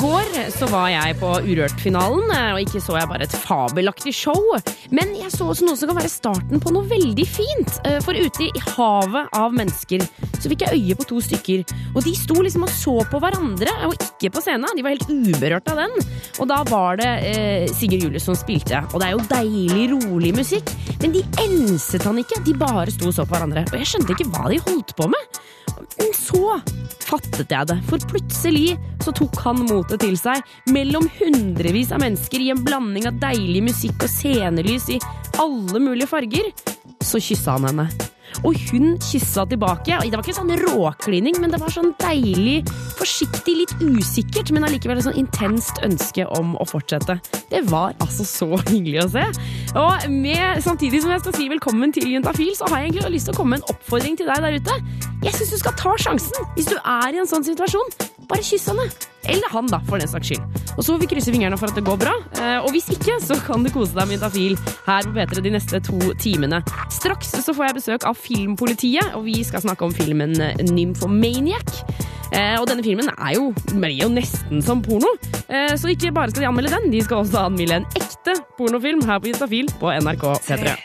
Går så var jeg på Urørt-finalen, eh, og ikke så jeg bare et fabelaktig show. Men jeg så også noe som kan være starten på noe veldig fint. Eh, For ute i havet av mennesker så fikk jeg øye på to stykker. Og de sto liksom og så på hverandre, og ikke på scenen. De var helt uberørt av den. Og da var det eh, Sigurd Julius som spilte. Og det er jo deilig, rolig musikk. Men de enset han ikke, de bare sto og så på hverandre. Og jeg skjønte ikke hva de holdt på med. Men så fattet jeg det, for plutselig så tok han motet til seg mellom hundrevis av mennesker i en blanding av deilig musikk og scenelys i alle mulige farger. Så kyssa han henne. Og hun kyssa tilbake. Det var ikke sånn råklining, men det var sånn deilig, forsiktig, litt usikkert, men allikevel et sånn intenst ønske om å fortsette. Det var altså så hyggelig å se. Og med, samtidig som jeg skal si velkommen til Juntafil, så har jeg egentlig lyst til å komme med en oppfordring til deg der ute. Jeg syns du skal ta sjansen hvis du er i en sånn situasjon. Bare kyss henne. Eller han, da, for den saks skyld. Og så får vi krysse fingrene for at det går bra. Eh, Og hvis ikke, så kan du kose deg med Intafil her på P3 de neste to timene. Straks så får jeg besøk av Filmpolitiet, og vi skal snakke om filmen Nymphomaniac. Eh, Og denne filmen er jo, er jo nesten som porno. Eh, Så ikke bare skal de anmelde den, de skal også anmelde en ekte pornofilm her på Intafil på NRK P3.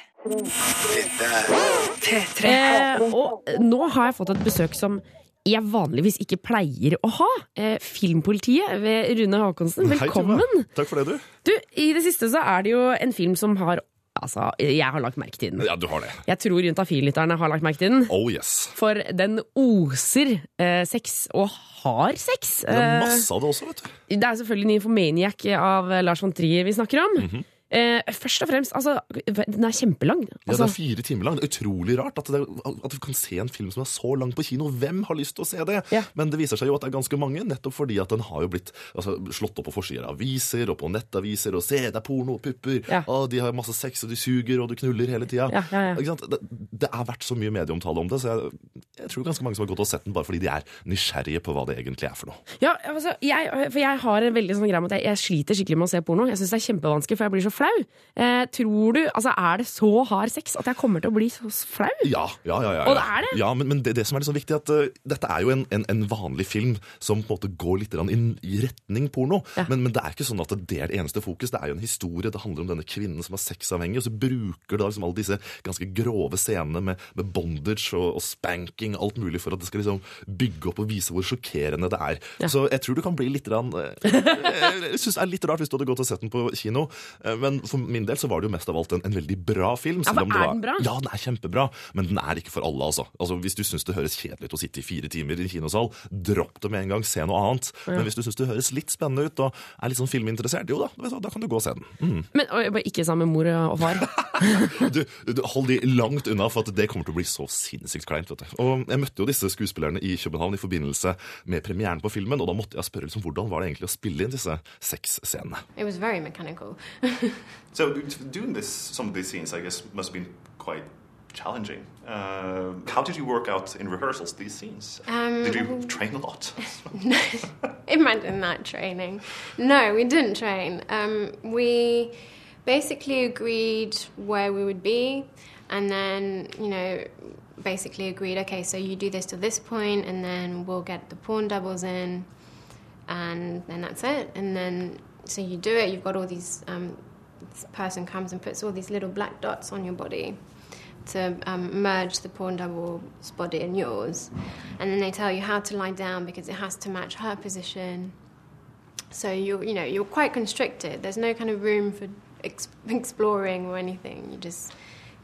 Eh, og nå har jeg fått et besøk som jeg vanligvis ikke pleier å ha. Eh, Filmpolitiet ved Rune Haakonsen, Hei, velkommen. Takk for det, du. Du, I det siste så er det jo en film som har Altså, jeg har lagt merke til den. Ja, du har det. Jeg tror juntafillytterne har lagt merke til den. Oh yes. For den oser eh, sex, og har sex. Det er Eh, masse av det også, vet du. det er selvfølgelig Nymphomaniac av Lars von Trier vi snakker om. Mhm. Eh, først og fremst, altså, den er kjempelang. Ja, det Altså, er fire timer lang. Det er utrolig rart at, det, at du kan se en film som er så lang på kino. Hvem har lyst til å se det? Ja. Men det viser seg jo at det er ganske mange, nettopp fordi at den har jo blitt altså, slått opp på forsider av aviser og på nettaviser. Og se, det er porno, pupper, Ja. og de har masse sex, og de suger, og du knuller hele tida. Ja, ja, ja. Det, det er vært så mye medieomtale om det, så jeg, jeg tror ganske mange som har gått og sett den bare fordi de er nysgjerrige på hva det egentlig er for noe. Ja, altså, jeg, for jeg har en veldig sånn greie med at jeg, jeg sliter skikkelig med å se porno. Jeg syns det er kjempevanskelig, for jeg blir så flau. Eh, tror du, altså Er det så hard sex at jeg kommer til å bli så flau? Ja, ja, ja. ja, ja. Og det er det? Ja, men, men det, det som er liksom viktig, at uh, dette er jo en, en, en vanlig film som på en måte går litt inn i retning porno. Ja. Men, men det er ikke sånn at det er det eneste fokus. Det er jo en historie. Det handler om denne kvinnen som er sexavhengig, og så bruker da liksom alle disse ganske grove scenene med, med bondage og, og spanking og alt mulig for at det skal liksom bygge opp og vise hvor sjokkerende det er. Ja. Så jeg tror du kan bli litt rann, uh, Jeg syns det er litt rart hvis du hadde gått og sett den på kino, uh, men for min del så var det jo mest av alt en, en veldig bra film. Ja, for om det er den bra? Ja, den er kjempebra, men den er ikke for alle, altså. altså hvis du syns det høres kjedelig ut å sitte i fire timer i en kinosal, dropp det med en gang, se noe annet. Men hvis du syns det høres litt spennende ut og er litt sånn filminteressert, jo da, da kan du gå og se den. Mm. Men og, Ikke sammen med mor og far. Du, du, hold de langt unna, for at det kommer til å bli så sinnssykt kleint. vet du. Og Jeg møtte jo disse skuespillerne i København i forbindelse med premieren på filmen, og da måtte jeg spørre liksom, hvordan var det egentlig å spille inn disse sexscenene. It was very mechanical. So doing this, some of these scenes, I guess, must have been quite challenging. Uh, how did you work out in rehearsals these scenes? Um, did you train a lot? No, imagine that training. No, we didn't train. Um, we basically agreed where we would be, and then, you know, basically agreed okay, so you do this to this point, and then we'll get the pawn doubles in, and then that's it. And then, so you do it, you've got all these, um, this person comes and puts all these little black dots on your body to um, merge the porn double's body and yours. And then they tell you how to lie down because it has to match her position. So you're, you know, you're quite constricted. There's no kind of room for ex- exploring or anything. You just,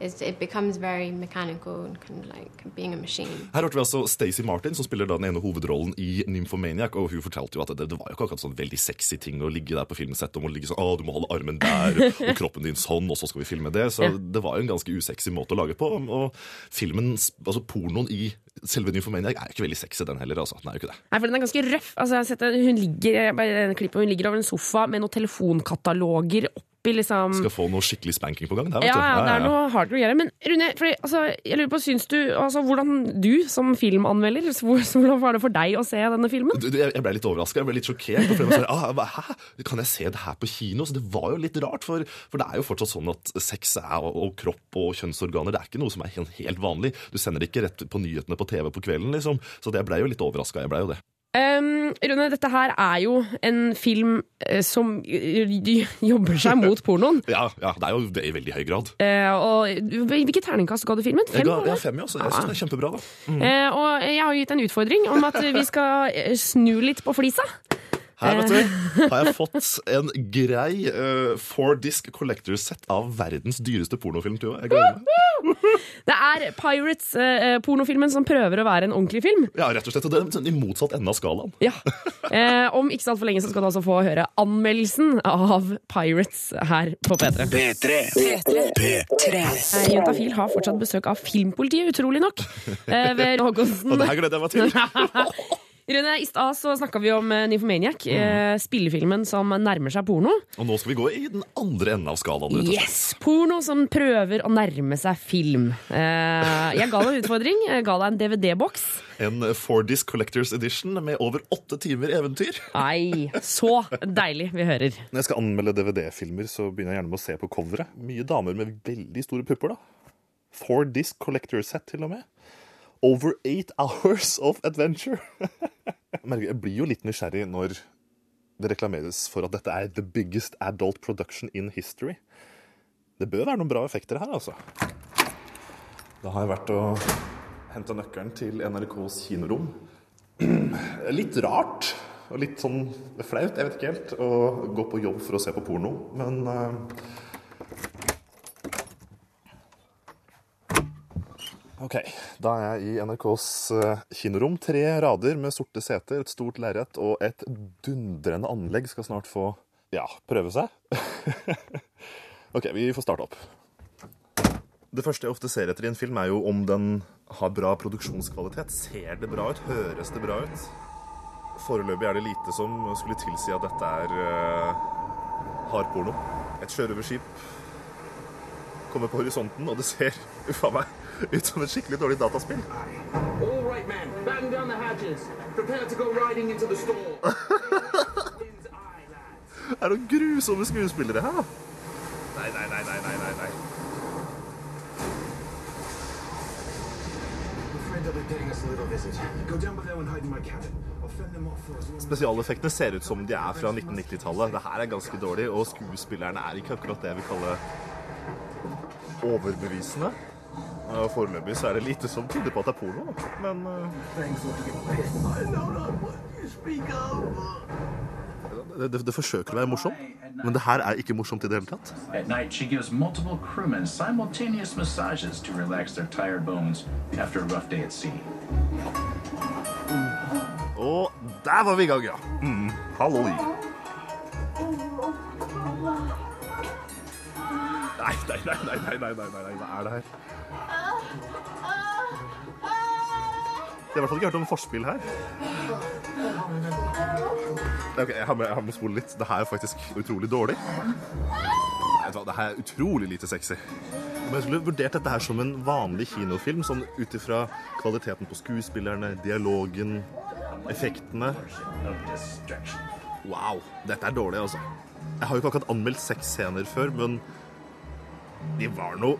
it becomes very mechanical and kind of like being a machine. Her hørte vi altså Stacey Martin, som spiller da den ene hovedrollen i Nymphomaniac. Og hun fortalte jo at det, det var jo ikke akkurat sånn veldig sexy ting å ligge der på filmsettet Om å ligge sånn, å, du må holde armen der, og kroppen din sånn, og så skal vi filme det. Så Ja. det var jo en ganske usexy måte å lage på. Og filmen, altså pornoen i selve Nymphomaniac er jo ikke veldig sexy, den heller. altså. Den er jo ikke det. Nei, for den er ganske røff. Altså, jeg har sett det, hun ligger denne klippet, hun ligger over en sofa med noen telefonkataloger opp i liksom Skal få noe skikkelig spanking på gang der, vet ja, du. ja, det er noe hardcore greier. Men Rune, fordi, altså, jeg lurer på, syns du altså, Hvordan du som filmanmelder, hvor- hvordan var det for deg å se denne filmen? Jeg jeg ble litt overraska, jeg ble litt sjokkert. sa, ah, Hæ? Kan jeg se det her på kino? Så Det var jo litt rart, for, for det er jo fortsatt sånn at sex er, og, og kropp og kjønnsorganer det er ikke noe som er helt, helt vanlig. Du sender det ikke rett på nyhetene på TV på kvelden, liksom. Så det ble jo litt overraska. Jeg ble jo det. Um, Rune, dette her er jo en film uh, som eh, jobber seg mot pornoen. Ja, ja, det er jo det i veldig høy grad. Uh, og Hvilket terningkast ga du filmen? Jeg Fem? ga, ja, fem, ja, så jeg synes det er kjempebra, da. Eh, og jeg har gitt en utfordring om at vi skal snu litt på flisa. Her vet du, har jeg fått en grei uh, four disc collector set av verdens dyreste pornofilm. Tuva. Jeg gleder meg. Det er Pirates-pornofilmen pornofilmen, som prøver å være en ordentlig film. Ja, rett og slett. Og det er i motsatt ende av skalaen. Ja. Uh, om ikke så altfor lenge så skal du altså få høre anmeldelsen av Pirates her på P3. P3. P3. P3. Juntafil har fortsatt besøk av Filmpolitiet, utrolig nok. Eh, ved Håkonsen. Og det her gleder jeg meg til. Rune, I stad så snakka vi om eh, Nymphomaniac, eh, spillefilmen som nærmer seg porno. Og nå skal vi gå i den andre enden av skalaen. Yes! Porno som prøver å nærme seg film. Eh, jeg ga deg en utfordring. Jeg ga deg en DVD-boks. En 4Disc Collectors Edition med over åtte timer eventyr. Nei, så deilig vi hører. Når jeg skal anmelde DVD-filmer, så begynner jeg gjerne med å se på coveret. Mye damer med veldig store pupper, da. 4Disc Collector Set, til og med. Over eight hours of adventure. jeg, blir jo litt nysgjerrig når det reklameres for at dette er the biggest adult production in history. Det bør være noen bra effekter her, altså. Da har jeg vært og henta nøkkelen til NRKs kinorom. Litt rart og litt sånn flaut, jeg vet ikke helt, å gå på jobb for å se på porno, men Ok, da er jeg i NRKs eh, kinorom. Tre rader med sorte seter, et stort lerret og et dundrende anlegg skal snart få ja, prøve seg. ok, vi får starte opp. Det første jeg ofte ser etter i en film, er jo om den har bra produksjonskvalitet. Ser det bra ut? Høres det bra ut? Foreløpig er det lite som skulle tilsi at dette er uh, hardporno. Et sjørøverskip kommer på horisonten, og det ser uffa meg ut som et skikkelig dårlig dataspill. er det noen grusomme skuespillere her, da? Nei, nei, nei, nei, nei. nei. Spesialeffektene ser ut som de er fra 1990-tallet. Det her er ganske dårlig, og skuespillerne er ikke akkurat det jeg vil kalle overbevisende. Foreløpig så er det lite som tyder på at det er porno, da. men eh, det, det, det, forsøker å være morsomt, men det her er ikke morsomt i det hele tatt. Og der var vi i gang, ja. Mm. Halloi. Nei, nei, nei, nei, nei, nei, nei, nei, hva er det her? Jeg har i hvert fall ikke hørt om forspill her. Ok, Jeg har med, jeg har med spolet litt. Det her er faktisk utrolig dårlig. Nei, Det her er utrolig lite sexy. Om jeg skulle vurdert dette her som en vanlig kinofilm, sånn ut ifra kvaliteten på skuespillerne, dialogen, effektene Wow, dette er dårlig, altså. Jeg har jo ikke akkurat anmeldt sexscener før, men de var noe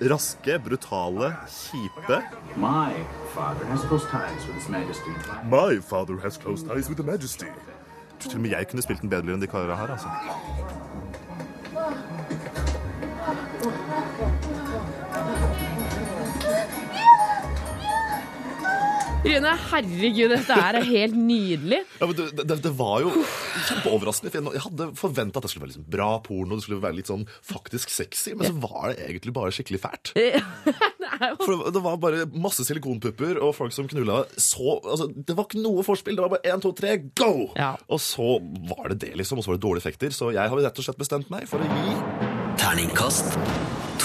raske, brutale, kjipe. My father has close ties with His Majesty. Til og med jeg kunne spilt den bedre enn de karene her, altså. Rune, herregud, dette er helt nydelig. Ja, men det, det, det var jo kjempeoverraskende. for Jeg hadde forventa at det skulle være liksom bra porno, det skulle være litt sånn faktisk sexy, men så var det egentlig bare skikkelig fælt. For det- det var bare masse silikonpupper og folk som knulla så altså, Det var ikke noe forspill. Det var bare én, to, tre, go! Ja. Og så var det det, liksom. Og så var det dårlige effekter. Så jeg har rett og slett bestemt meg for å gi Terningkast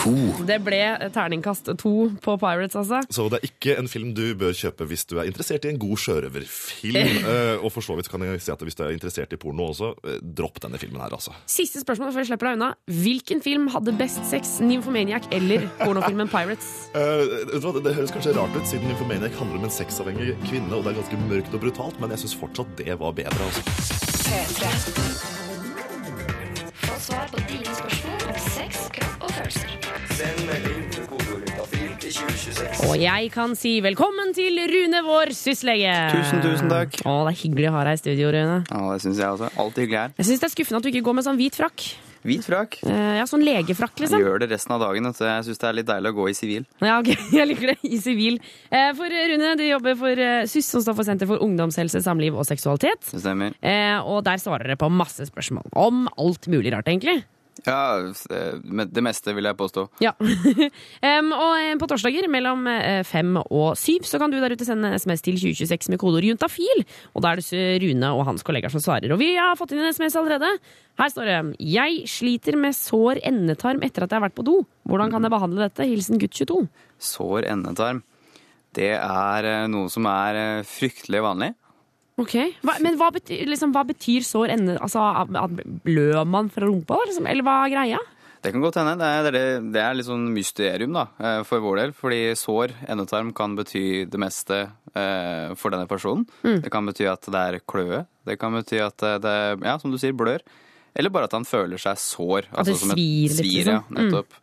to. Det ble terningkast to på Pirates, altså. Så det er ikke en film du bør kjøpe hvis du er interessert i en god sjørøverfilm. Eh, og for så vidt kan jeg si at hvis du er interessert i porno også, eh, dropp denne filmen her, altså. Siste spørsmål før jeg slipper deg unna. Hvilken film hadde best sex, Nymphomaniac eller pornofilmen Pirates? Eh, hva, det, det høres kanskje rart ut, siden Nymphomaniac handler om en sexavhengig kvinne, og det er ganske mørkt og brutalt, men jeg syns fortsatt det var bedre, altså. P3. Få svar på dine spørsmål om sex, kropp og følelser. Og jeg kan si velkommen til Rune, vår syslege. Tusen, tusen takk. Å, det er hyggelig å ha deg i studio, Rune. Ja, det syns jeg også. Alltid hyggelig her. Jeg syns det er skuffende at du ikke går med sånn hvit frakk. Hvit frakk. Eh, ja, sånn legefrakk, Jeg liksom. gjør det resten av dagen. Så. Jeg syns det er litt deilig å gå i sivil. Ja, ok, Jeg liker det. I sivil. Eh, For Rune, du jobber for eh, SYS, som står for Senter for ungdomshelse, samliv og seksualitet. Det stemmer. Eh, Og der svarer dere på masse spørsmål om alt mulig rart, egentlig. Ja, eh, det meste vil jeg påstå. Ja. um, og eh, på torsdager mellom eh, fem og syv så kan du der ute sende SMS til 2026 med kodeord juntafil. Og da er det Rune og hans kollegaer som svarer. Og vi har fått inn en SMS allerede. Her står det Jeg sliter med sår endetarm etter at jeg har vært på do. Hvordan kan jeg behandle dette? Hilsen gutt 22. Sår endetarm. Det er noe som er fryktelig vanlig. Ok, hva, Men hva betyr, liksom, hva betyr sår ende... Altså, Blør man fra rumpa, da, liksom? Eller hva er greia? Det kan godt hende. Det er, det er, det er litt sånn mysterium da, eh, for vår del. Fordi sår endetarm kan bety det meste eh, for denne personen. Det kan bety at det er kløe. Det kan bety at det det, ja, som du sier, blør. Eller bare at han føler seg sår. altså At det som et svir litt, liksom. Ja, nettopp.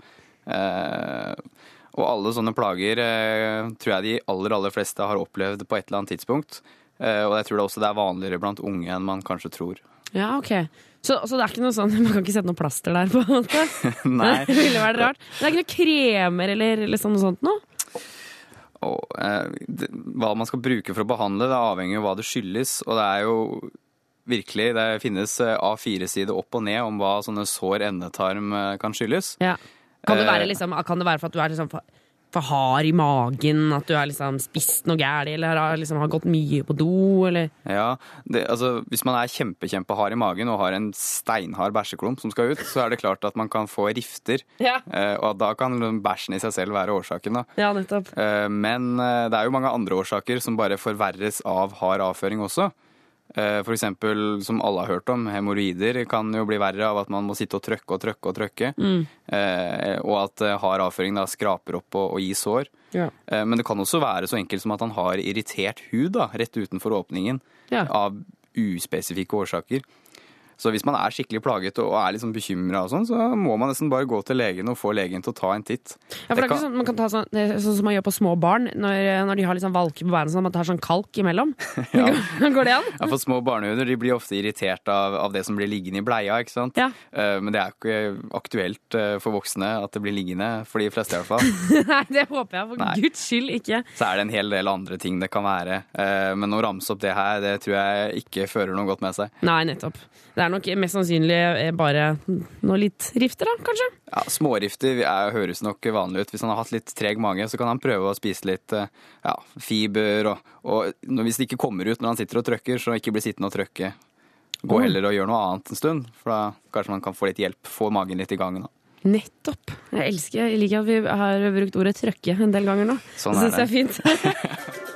Eh, og alle sånne plager eh, tror jeg de aller, aller fleste har opplevd på et eller annet tidspunkt. Eh, og jeg tror det også det er vanligere blant unge enn man kanskje tror. Ja, ok. Så, så det er ikke noe sånn Man kan ikke sette noe plaster der, på en måte? Nei. Det ville vært rart. Men det er ikke noe kremer eller liksom noe sånt noe? Og, eh, det, hva man skal bruke for å behandle, det avhenger av hva det skyldes. Og det er jo virkelig Det finnes eh, A4-sider opp og ned om hva sånne sår endetarm eh, kan skyldes. Ja. Kan det være, liksom, kan det være for at du er liksom for, hard i magen? At du har liksom spist noe gærent, eller har, liksom, har gått mye på do? Eller? Ja, det, altså Hvis man er kjempe, kjempehard i magen og har en steinhard bæsjeklump som skal ut, så er det klart at man kan få rifter. Ja. Eh, og da kan bæsjen i seg selv være årsaken. da. Ja, nettopp. Eh, Men eh, det er jo mange andre årsaker som bare forverres av hard avføring også. Eh, eksempel, som alle har hørt om, hemoroider kan jo bli verre av at man må sitte og trøkke og trøkke og trøkke. Eh, Og at eh, hard avføring da skraper opp og, og gir sår. Ja. Eh, Men det kan også være så enkelt som at han har irritert hud da, rett utenfor åpningen Ja. av uspesifikke årsaker. Så hvis man er skikkelig plaget og er liksom bekymra, sånn, så må man nesten bare gå til legen og få legen til å ta en titt. Ja, for det er ikke sånn, man kan ta sånn, det er sånn som man gjør på små barn, når, når de har liksom valker på beina, sånn, at det har sånn kalk imellom. Ja. Går det an? Ja, for Små barnehunder de blir ofte irritert av, av det som blir liggende i bleia. ikke sant? Ja. Eh, Men det er ikke aktuelt eh, for voksne at det blir liggende, for de fleste i hvert fall. Nei, det håper jeg for Nei. guds skyld ikke. Så er det en hel del andre ting det kan være. Eh, Men å ramse opp det her, det tror jeg ikke fører noe godt med seg. Nei, nettopp. Det er nok mest sannsynlig eh, bare noe litt rifter, da, kanskje? Ja, Smårifter er, høres nok vanlig ut. Hvis han har hatt litt treg mage, så kan han prøve å spise litt eh, ja, fiber. Og, og hvis det ikke kommer ut når han sitter og trøkker, så ikke bli sittende og trøkke. Gå heller og gjør noe annet en stund, for da kanskje man kan få litt hjelp. Få magen litt i gang. Da. Nettopp. Jeg elsker, jeg liker at vi har brukt ordet trøkke en del ganger nå. Sånn det er syns jeg er fint.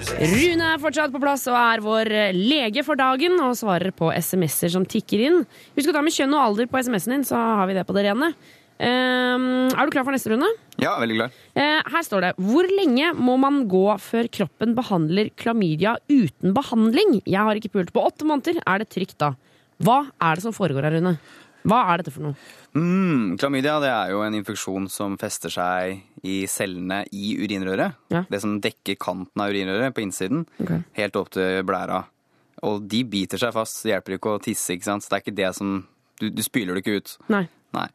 Rune er fortsatt på plass og er vår lege for dagen og svarer på SMS-er som tikker inn. Husk å ta med kjønn og alder på SMS-en din, så har vi det på det rene. Ehm, er du klar for neste runde? Ja, veldig klar. Uh, her står det Hvor lenge må man gå før kroppen behandler klamydia uten behandling? Jeg har ikke pult på åtte måneder. Er det trygt da? Hva er det som foregår her, Rune? Hva er dette for noe? Mm, klamydia det er jo en infeksjon som fester seg i cellene i urinrøret. Ja. Det som dekker kanten av urinrøret på innsiden, okay. helt opp til blæra. Og de biter seg fast. Det hjelper ikke å tisse, ikke sant. Så det er ikke det som Du, du spyler det ikke ut. Nei. Nei.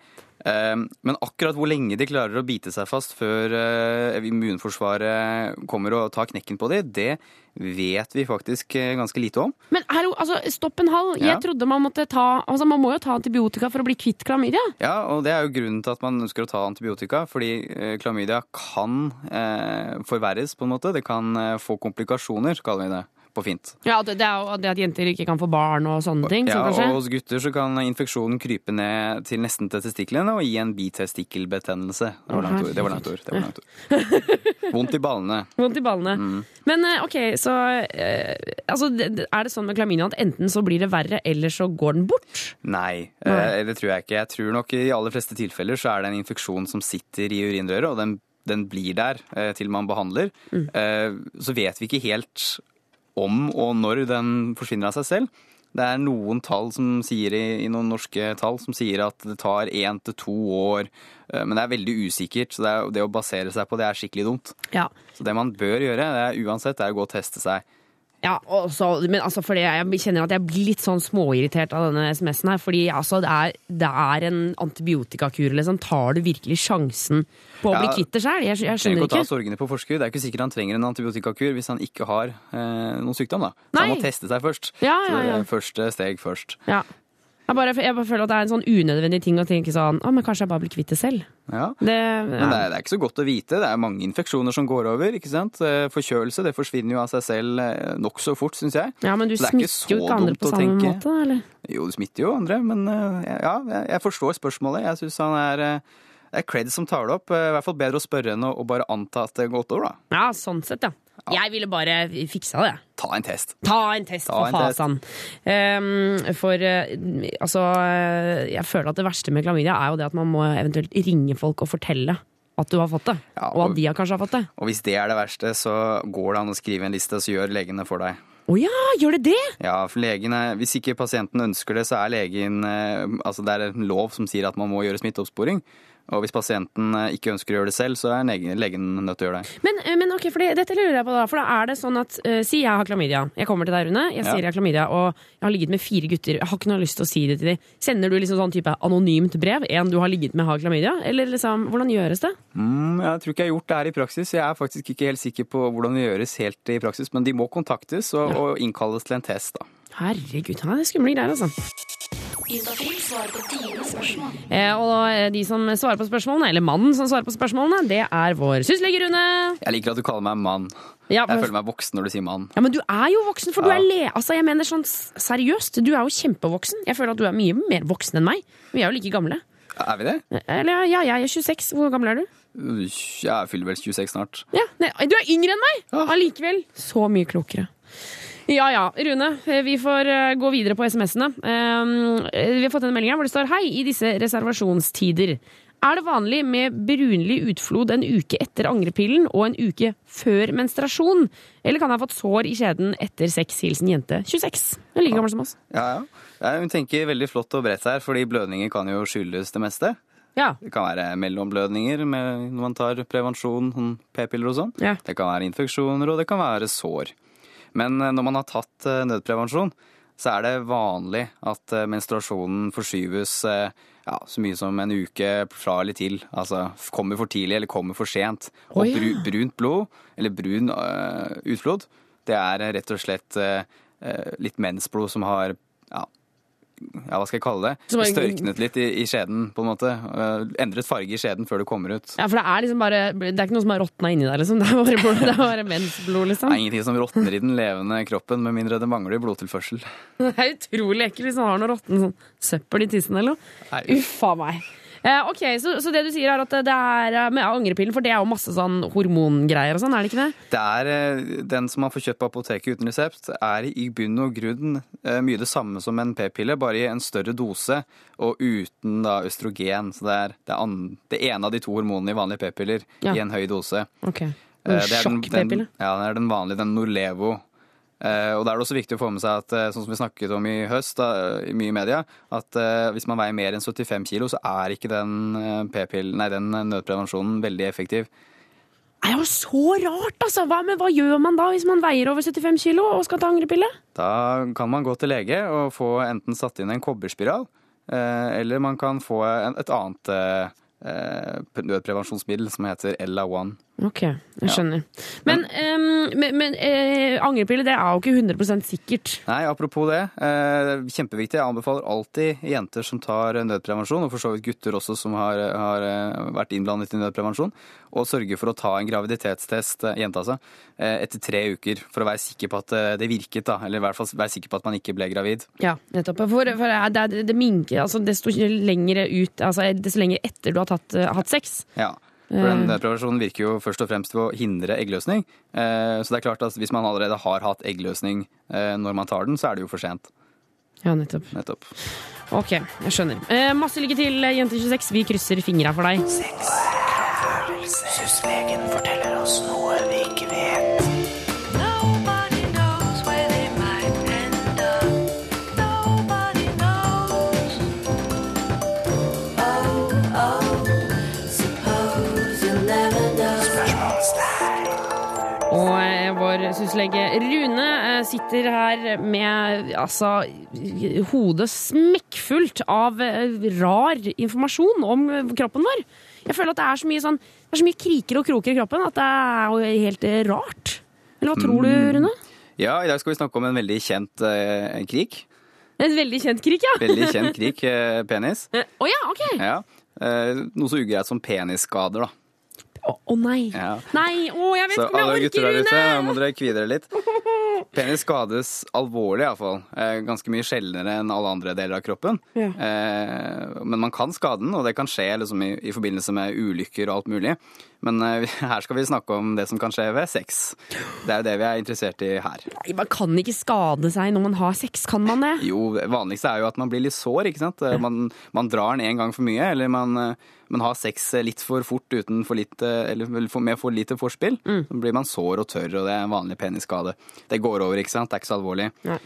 Ehm, Men akkurat hvor lenge de klarer å bite seg fast før eh, immunforsvaret kommer og tar knekken på dem, det vet vi faktisk eh, ganske lite om. Men hallo, altså, stopp en hal. Ja. Jeg trodde man måtte ta Altså, man må jo ta antibiotika for å bli kvitt klamydia. Ja, og det er jo grunnen til at man ønsker å ta antibiotika, fordi eh, klamydia kan eh, forverres på en måte. Det kan få komplikasjoner, kaller vi det, og fint. Ja, det, det er jo det at jenter ikke kan få barn og sånne ting. Ja, sånn og hos gutter så kan infeksjonen krype ned til nesten til testiklene og gi en bitestikkelbetennelse. Det var langt ord. Det var langt ord. Det var langt ord. Vondt i ballene. Vondt i ballene. Mm. Men eh, ok, så eh, altså, Er det sånn med klamydia at enten så blir det verre, eller så går den bort? Nei, Nei. eh, det tror jeg ikke. Jeg tror nok i de aller fleste tilfeller så er det en infeksjon som sitter i urinrøret, og den, den blir der til man behandler. Mm. Så vet vi ikke helt om og når den forsvinner av seg selv. Det er noen tall som sier i, noen norske tall som sier at det tar én til to år, eh, men det er veldig usikkert. Så det, er, det å basere seg på det er skikkelig dumt. Ja. Så det man bør gjøre, det er uansett, det er å gå og teste seg. Ja, også, men altså fordi jeg kjenner at jeg blir litt sånn småirritert av denne SMS-en her. Fordi altså, det, er, det er en antibiotikakur, liksom. Tar du virkelig sjansen på å Ja, bli kvitt det sjøl? Jeg, jeg Trenger skjønner ikke å ta sorgene på forskudd. Det er ikke sikkert han trenger en antibiotikakur hvis han ikke har eh, noen sykdom. da. Så han må teste seg først. Ja, ja, ja, det ja. er Første steg først. Ja. Jeg, bare, jeg bare føler at det er en sånn unødvendig ting å tenke sånn Å, men kanskje jeg bare blir kvitt det selv. Ja. Det, Men det er, det er ikke så godt å vite. Det er mange infeksjoner som går over. ikke sant? Eh, Forkjølelse det forsvinner jo av seg selv eh, nokså fort, syns jeg. ja, men du er smitter jo ikke andre på samme tenke. måte, eller? Jo, du smitter jo andre, men eh, ja, jeg- forstår spørsmålet. Jeg syns han er det er cred som tar det opp. I hvert fall bedre å spørre enn å bare anta at det har gått over, da. Ja, sånn sett, ja. Jeg ville bare fiksa det. Ta en test. Ta en test, Ta for fasan. Um, for uh, altså eh, Jeg føler at det verste med klamydia er jo det at man må eventuelt ringe folk og fortelle at du har fått det. Ja, og og- at de har kanskje har fått det. Og hvis det er det verste, så går det an å skrive en liste, så gjør legene for deg. Å ja, gjør det det?! Ja, for legen er, Hvis ikke pasienten ønsker det, så er legen eh, Altså det er en lov som sier at man må gjøre smitteoppsporing. Og hvis pasienten eh, ikke ønsker å gjøre det selv, så er legen, nødt til å gjøre det. Men, eh, men ok, for det, dette lurer jeg på da. For da er det sånn at uh, Si jeg har klamydia. Jeg kommer til deg, Rune. Jeg Ja. sier jeg har klamydia, og jeg har ligget med fire gutter. Jeg har ikke noe lyst til å si det til dem. Sender du liksom sånn type anonymt brev? En du har ligget med har klamydia? Eller liksom, hvordan gjøres det? Mm, jeg tror ikke jeg har gjort det her i praksis. Jeg er faktisk ikke helt sikker på hvordan det gjøres helt i praksis, men de må kontaktes og, og innkalles til en test, da. Herregud, han det er skumle greier, altså. Juntafil svarer på dine spørsmål. Eh, og eh, de som svarer på spørsmålene, eller mannen som svarer på spørsmålene, det er vår syslege Rune. Jeg liker at du kaller meg mann. Ja, Jeg føler meg voksen når du sier mann. Ja, men du er jo voksen, for du er le... Altså, jeg mener sånn seriøst, du er jo kjempevoksen. Jeg føler at du er mye mer voksen enn meg. Vi er jo like gamle. Er vi det? Eller ja, jeg er 26. Hvor gammel er du? Jeg fyller vel 26 snart. Ja, nei, Du er yngre enn meg! Ja. Allikevel. Så mye klokere. Ja ja, Rune. eh, Vi får eh, gå videre på SMS-ene. Eh, Vi har fått en melding her hvor det står Hei, i disse reservasjonstider. Er det vanlig med brunlig utflod en uke etter angrepillen og en uke før menstruasjon? Eller kan jeg ha fått sår i kjeden etter sex? Hilsen jente 26. Hun like gammel som oss. Ja, ja. Ja, Hun tenker veldig flott og bredt her, fordi blødninger kan jo skyldes det meste. Ja. Det kan være mellomblødninger med, når man tar prevensjon, sånn p-piller og sånn. Ja. Det kan være infeksjoner, og det kan være sår. Men eh, når man har tatt eh, nødprevensjon, så er det vanlig at eh, menstruasjonen forskyves ja, så mye som en uke fra eller til. Altså kommer for tidlig eller kommer for sent. Og oh, ja. bru, brunt blod, eller brun uh, utflod, det er rett og slett eh, litt mensblod som har ja, ja, hva skal jeg kalle det? Er- Størknet litt i, i skjeden, på en måte. Eh, endret farge i skjeden før du kommer ut. ja, for det er liksom bare Det er ikke noe som har råtna inni der, liksom. Det er bare, blod, det er bare mensblod, liksom. Det er ingenting som råtner i den levende kroppen, med mindre det mangler blodtilførsel. Det er utrolig ekkelt hvis man har noe råtten sånn søppel i tissen eller noe. Uff a meg. Eh, ok, så, så det du sier er at det er eh, med angrepillen, for det er jo masse sånn hormongreier og sånn, er det ikke det? Det er eh, Den som man får kjøpt på apoteket uten resept, er i bunn og grunn mye det samme som en p-pille, bare i en større dose og uten da østrogen. Så det er det, an, det ene av de to hormonene i vanlige p-piller Ja. i en høy dose. Ok. En det den- Sjokk-p-pille. Ja, det er den vanlige, den Norlevo. Eh, og da er det også viktig å få med seg at eh, sånn som vi snakket om i høst, da, mye i media, at eh, hvis man veier mer enn 75 kilo, så er ikke den, nei, den nødprevensjonen veldig effektiv. Det er jo så rart, altså! Hva, men hva gjør man da hvis man veier over 75 kilo og skal ta angrepille? Da kan man gå til lege og få enten satt inn en kobberspiral, eller man kan få et annet nødprevensjonsmiddel som heter LA1. Ok, jeg skjønner. Men, ehm, men, men eh, angrepille, det er jo ikke 100% sikkert. Nei, apropos det. Eh, kjempeviktig. Jeg anbefaler alltid jenter som tar nødprevensjon, og for så vidt gutter også som har, har eh, vært innblandet i nødprevensjon, å sørge for å ta en graviditetstest, eh, jenta altså, eh, etter tre uker, for å være sikker på at eh, det virket, da. Eller i hvert fall være sikker på at man ikke ble gravid. Ja, nettopp. For, for det, det, det minker altså desto lenger ut Altså desto lenger etter du har tatt, eh, hatt sex. Ja. For den nødprevensjonen virker jo først og fremst ved å hindre eggløsning. Eh, Så det er klart at hvis man allerede har hatt eggløsning eh, når man tar den, så er det jo for sent. Ja, nettopp. Nettopp. Ok, jeg skjønner. Eh, masse lykke til, jente 26. Vi krysser fingra for deg. Nobody vår syslege Rune eh, sitter her med altså hodet smekkfullt av eh, rar informasjon om eh, kroppen vår. Jeg føler at det er så mye sånn er så mye kriker og kroker i kroppen at det er helt eh, rart. Eller hva tror du, Rune? Ja, i dag skal vi snakke om en veldig kjent eh, krik. En veldig kjent krik, ja. Veldig kjent krik, eh, penis. Eh, oh, ja, ok. Ja. Eh, noe så ugreit som penisskader, da. Å oh, nei. Ja. Nei, å, jeg vet ikke om jeg jeg gutter orker, der ute, må dere kvie dere litt. Penis skades alvorlig, iallfall. Eh, ganske mye sjeldnere enn alle andre deler av kroppen. Ja. Eh, men man kan skade den, og det kan skje liksom, i, i forbindelse med ulykker og alt mulig. Men eh, her skal vi snakke om det som kan skje ved sex. Det er jo det vi er interessert i her. Nei, Man kan ikke skade seg når man har sex, kan man det? Jo, det vanligste er jo at man blir litt sår, ikke sant. Eh, Man, man drar den en gang for mye, eller man, eh, man har sex litt for fort uten for litt, eh, eller for- med for lite forspill. Så blir man sår og tørr, og det er en vanlig penisskade. Det går over, ikke sant. Det er ikke så alvorlig. Nei.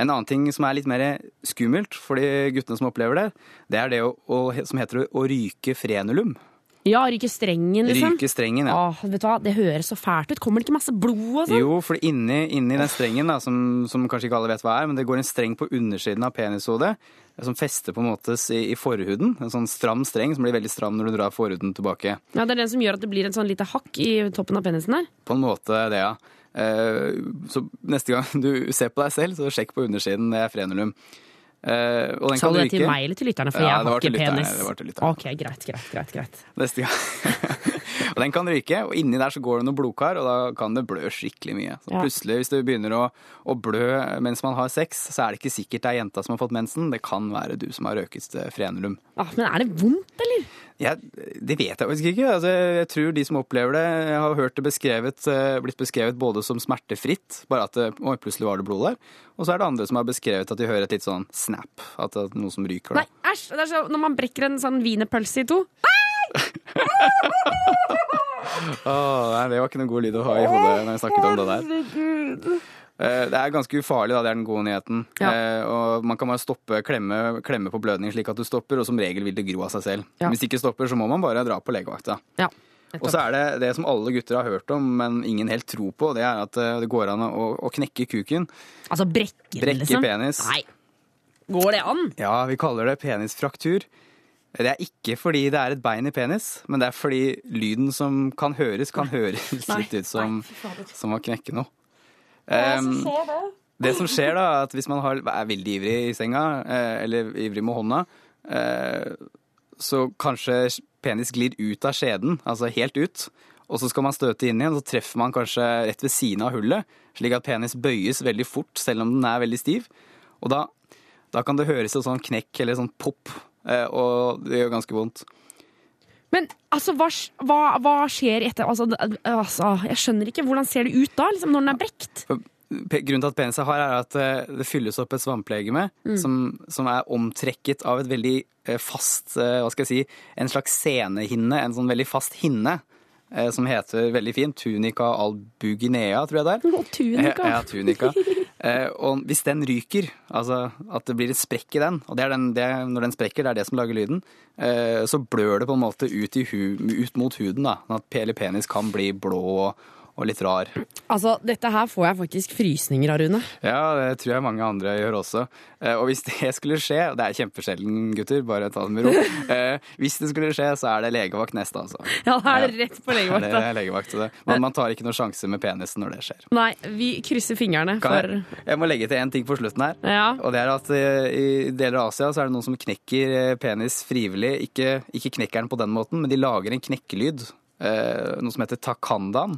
En annen ting som er litt mer skummelt for de guttene som opplever det, det er det å, å, som heter å ryke frenulum. Ja, ryke strengen, liksom. Ryke strengen, ja. Åh, vet du hva, Det høres så fælt ut. Kommer det ikke masse blod og sånn? Jo, for inni, inni den strengen, da, som, som kanskje ikke alle vet hva er, men det går en streng på undersiden av penishodet som fester på en måte i, i forhuden. En sånn stram streng som blir veldig stram når du drar forhuden tilbake. Ja, Det er den som gjør at det blir en sånn lite hakk i toppen av penisen der. På en måte det, ja. Eh, Så neste gang du ser på deg selv, så sjekk på undersiden. Det er frenulum. Eh, Og den Sa du det til meg eller til lytterne? For Ja, jeg har ikke penis. penis. det var til lytterne. Ok, greit, greit, greit, greit. Neste gang. og den kan ryke, og inni der så går det noe blodkar, og da kan det blø skikkelig mye. Så Ja. plutselig, hvis det begynner å, å blø mens man har sex, så er det ikke sikkert det er jenta som har fått mensen. Det kan være du som har røket eh, frenulum. Ah, men er det vondt, eller? Jeg, det vet jeg faktisk ikke. Altså, jeg tror de som opplever det, har hørt det beskrevet, eh, blitt beskrevet både som smertefritt, bare at det, oi, plutselig var det blod der, og så er det andre som har beskrevet at de hører et litt sånn snap, at det er noe som ryker. Nei, æsj! Det er sånn når man brekker en sånn wienerpølse i to. Åh, nei, det var ikke noen god lyd å ha i hodet når jeg snakket om det der. Eh, Det er ganske ufarlig, da, det er den gode nyheten. Ja. Eh, Og man kan bare stoppe, klemme, klemme på blødning slik at du stopper, og som regel vil det gro av seg selv. Ja. Hvis det ikke stopper, så må man bare dra på legevakta. Ja. Og så er det det som alle gutter har hørt om, men ingen helt tror på, det er at eh, det går an å, å knekke kuken. Altså brekke den, Brekke liksom? penis. Nei. Går det an? Ja, vi kaller det penisfraktur. Det er ikke fordi det er et bein i penis, men det er fordi lyden som kan høres, kan høres litt ut som, som å knekke noe. Um, det som skjer da, er at hvis man har, er veldig ivrig i senga, eh, eller ivrig med hånda, eh, så kanskje penis glir ut av skjeden, altså helt ut. Og så skal man støte inn igjen, så treffer man kanskje rett ved siden av hullet, slik at penis bøyes veldig fort, selv om den er veldig stiv. Og da, da kan det høres et sånn knekk eller sånn pop, eh, og det gjør ganske vondt. Men altså, hva, hva, hva skjer etter altså, altså, Jeg skjønner ikke. Hvordan ser det ut da, liksom, når den er brekt? Grunnen til at peniset hard, er at eh, det fylles opp et svamplegeme som, som er omtrekket av et veldig eh, fast eh, Hva skal jeg si En slags senehinne, en sånn veldig fast hinne, som heter veldig fint tunica albuginea, tror jeg det er. Å, tunica. Ja, tunica. Eh, og hvis den ryker, altså at det blir et sprekk i den, og det den, det, når den sprekker, det er det som lager lyden, eh, så blør det på en måte ut, hu, ut mot huden, da. Sånn at hele penis kan bli blå og, og litt rar. Altså, dette her får jeg faktisk frysninger av, Rune. Ja, det tror jeg mange andre gjør også. Eh, Og hvis det skulle skje, og det er kjempesjelden gutter, bare ta det med ro. Eh, Hvis det skulle skje, så er det legevakt neste, altså. Ja, da er det rett på legevakt. Det er legevakt, det. Man, man tar ikke noen sjanse med penisen når det skjer. Nei, vi krysser fingrene for jeg, jeg må legge til en ting på slutten her. Ja. Og det er at eh, i deler av Asia så er det noen som knekker penis frivillig. Ikke, ikke knekker den på den måten, men de lager en knekkelyd. Noe som heter takandan.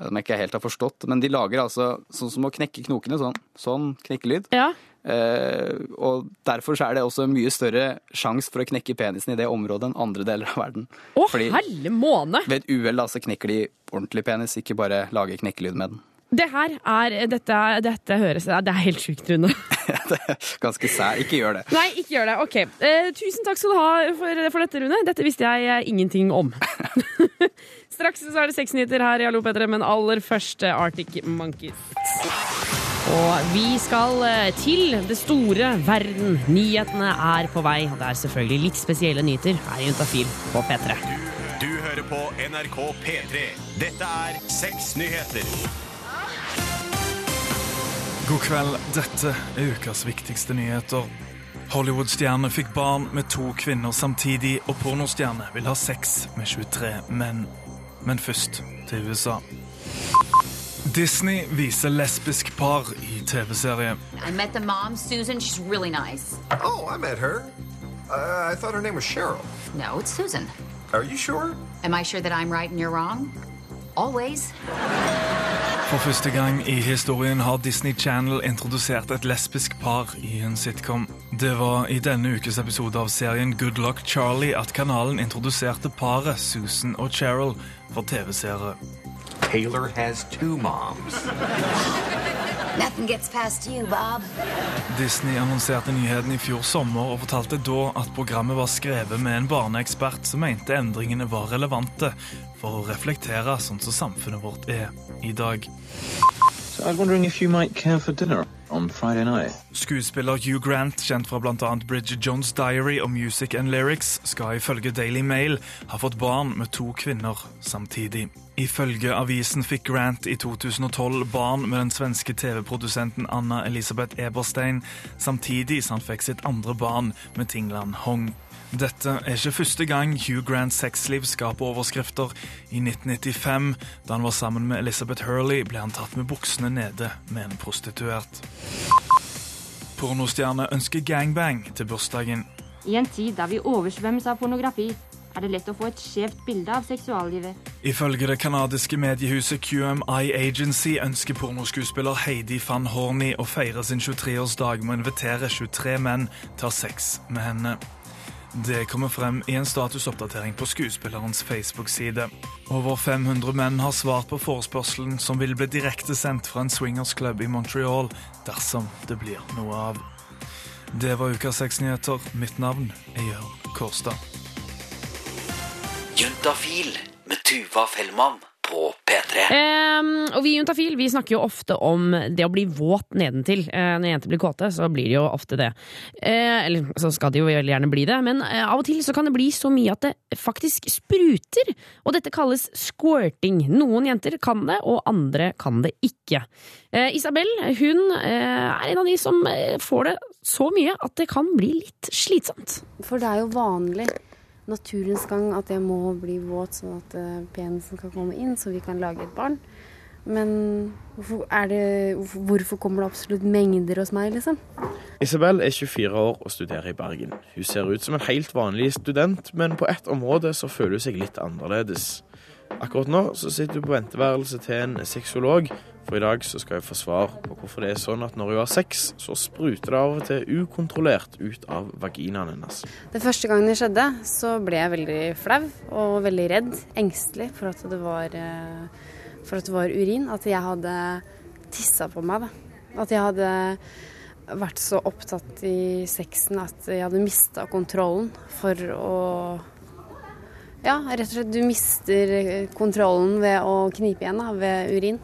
Som jeg ikke helt har forstått. Men de lager altså sånn som å knekke knokene. Sånn, sånn knekkelyd. Ja. Eh, og derfor så er det også mye større sjanse for å knekke penisen i det området enn andre deler av verden. Å, Fordi helle måne! ved et uhell så knekker de ordentlig penis, ikke bare lager knekkelyd med den. Det her er Dette, dette høres Det er helt sjukt, Rune. ganske sær. Ikke gjør det. Nei, ikke gjør det. Ok. Eh, tusen takk skal du ha for, for dette, Rune. Dette visste jeg eh, ingenting om. Straks så er det seks nyheter her i Hallo Petre, men aller først eh, Arctic Monkeys. Og vi skal eh, til det store verden. Nyhetene er på vei, og det er selvfølgelig litt spesielle nyheter her i Juntafil på P3. Du hører på NRK P3. Dette er Seks nyheter. God kveld, dette er ukas viktigste nyheter. Hollywood-stjerne fikk barn med to kvinner samtidig, og pornostjerne vil ha sex med 23 menn. Men først til USA. Disney viser lesbisk par i TV-serie. I met the mom, Susan. She's really nice. Oh, I met her. Uh, I thought her name was Cheryl. No, it's Susan. Are you sure? Am I sure that I'm right and you're wrong? Always. For første gang i historien har Disney Channel introdusert et lesbisk par i en sitcom. Det var i denne ukes episode av serien Good Luck Charlie at kanalen introduserte paret Susan og Cheryl for TV-seere. Taylor has two moms. Nothing gets past you, Bob. Disney annonserte nyheten i fjor sommer og fortalte da at programmet var skrevet med en barneekspert som mente endringene var relevante for å reflektere sånn som samfunnet vårt er i dag. So I was wondering if you might care for dinner on Friday night. Skuespiller Hugh Grant, kjent fra bl.a. Bridget Jones' Diary og Music and Lyrics, skal ifølge Daily Mail ha fått barn med to kvinner samtidig. Ifølge avisen fikk Grant i 2012 barn med den svenske TV-produsenten Anna Elisabeth Eberstein, samtidig som han fikk sitt andre barn med Tingland Hong. Dette er ikke første gang Hugh Grants sexliv skaper overskrifter. I 1995, da han var sammen med Elizabeth Hurley, ble han tatt med buksene nede med en prostituert. Pornostjerne ønsker gangbang til bursdagen. I en tid der vi oversvømmes av pornografi, er det lett å få et skjevt bilde av seksuallivet. Ifølge det kanadiske mediehuset QMI Agency ønsker pornoskuespiller Heidi van Horny å feire sin 23-årsdag med å invitere 23 menn til å ha sex med henne. Det kommer frem i en statusoppdatering på skuespillerens Facebook-side. Over 500 menn har svart på forespørselen som vil bli direktesendt fra en swingersklubb i Montreal dersom det blir noe av. Det var ukas seks nyheter. Mitt navn er Jørn Kårstad. Juntafil med Tuva Fellmann på P3. Um, og vi i Juntafil vi snakker jo ofte om det å bli våt nedentil. Uh, når jenter blir kåte, så blir det jo ofte det. Uh, eller så skal det jo veldig gjerne bli det, men uh, av og til så kan det bli så mye at det faktisk spruter. Og dette kalles squirting. Noen jenter kan det, og andre kan det ikke. Eh, Isabel hun er en av de som får det så mye at det kan bli litt slitsomt. For det er jo vanlig, naturens gang, at jeg må bli våt sånn at eh, penisen kan komme inn, så vi kan lage et barn. Men hvorfor, det, hvorfor kommer det absolutt mengder hos meg, liksom? Isabel er 24 år og studerer i Bergen. Hun ser ut som en helt vanlig student, men på ett område så føler hun seg litt annerledes. Akkurat nå så sitter hun på venteværelset til en sexolog, for i dag så skal jeg få svar på hvorfor det er sånn at når hun har sex, så spruter det av og til ukontrollert ut av vaginaen hennes. Det første gangen det skjedde, så ble jeg veldig flau og veldig redd, engstelig for at det var, eh, for at det var urin. At jeg hadde tissa på meg. Da. At jeg hadde vært så opptatt i sexen at jeg hadde mista kontrollen for å Ja, rett og slett du mister kontrollen ved å knipe igjen da, ved urin.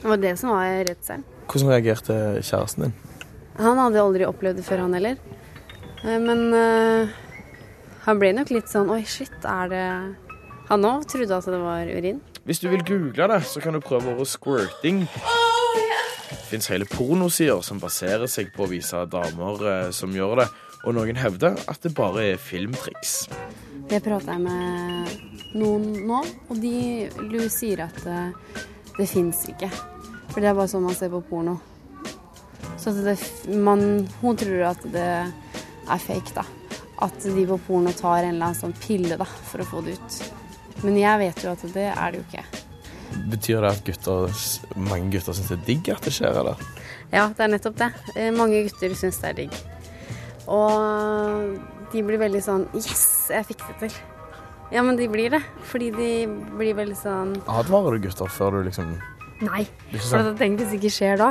Det var det som var redselen. Hvordan reagerte kjæresten din? Han hadde aldri opplevd det før, han heller. Eh, Men uh, han ble nok litt sånn Oi, shit, er det Han òg trodde at det var urin. Hvis du vil google det, så kan du prøve ordet squirting. Det fins hele pornosider som baserer seg på å vise damer eh, som gjør det, og noen hevder at det bare er filmtriks. Jeg prata med noen nå, og de sier at eh, det fins ikke. For det er bare sånn man ser på porno. Så det, man, hun tror at det er fake, da. At de på porno tar en eller annen sånn pille da, for å få det ut. Men jeg vet jo at det er det jo ikke. Betyr det at gutter, mange gutter syns det er digg at det skjer, eller? Ja, det er nettopp det. Eh, Mange gutter syns det er digg. Og de blir veldig sånn Yes, jeg fikk det til. Ja, men de blir det. Fordi de blir veldig sånn Advarer du gutter før du liksom Nei. Er For sånn. tenker tenk hvis det ikke skjer da.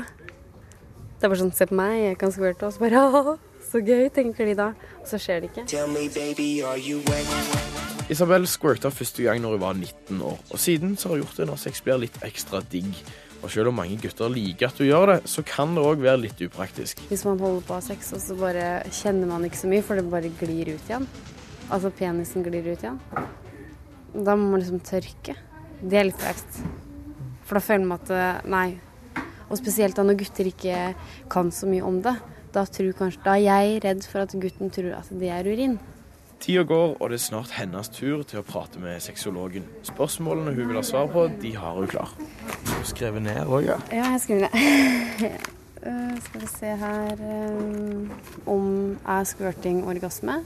Det er bare sånn Se på meg, jeg kan squirte. Og så bare så gøy, tenker de da. Og så skjer det ikke. Me, baby? Isabel squirta første gang når hun var 19 år, og siden så har hun gjort det når sex blir litt ekstra digg. Og selv om mange gutter liker at du gjør det, så kan det òg være litt upraktisk. Hvis man holder på å ha sex, og så bare kjenner man ikke så mye, for det bare glir ut igjen. Altså penisen glir ut igjen. Da må man liksom tørke. Det er litt flaut. For da føler man at eh, Nei. Og spesielt da når gutter ikke kan så mye om det. Da, kanskje, da er jeg redd for at gutten tror at det er urin. Tida går, og det er snart hennes tur til å prate med sexologen. Spørsmålene hun vil ha svar på, de har hun klar. Du har skrevet ned òg, ja. Ja, jeg skriver det. Eh, skal vi se her eh, Om er squirting orgasme?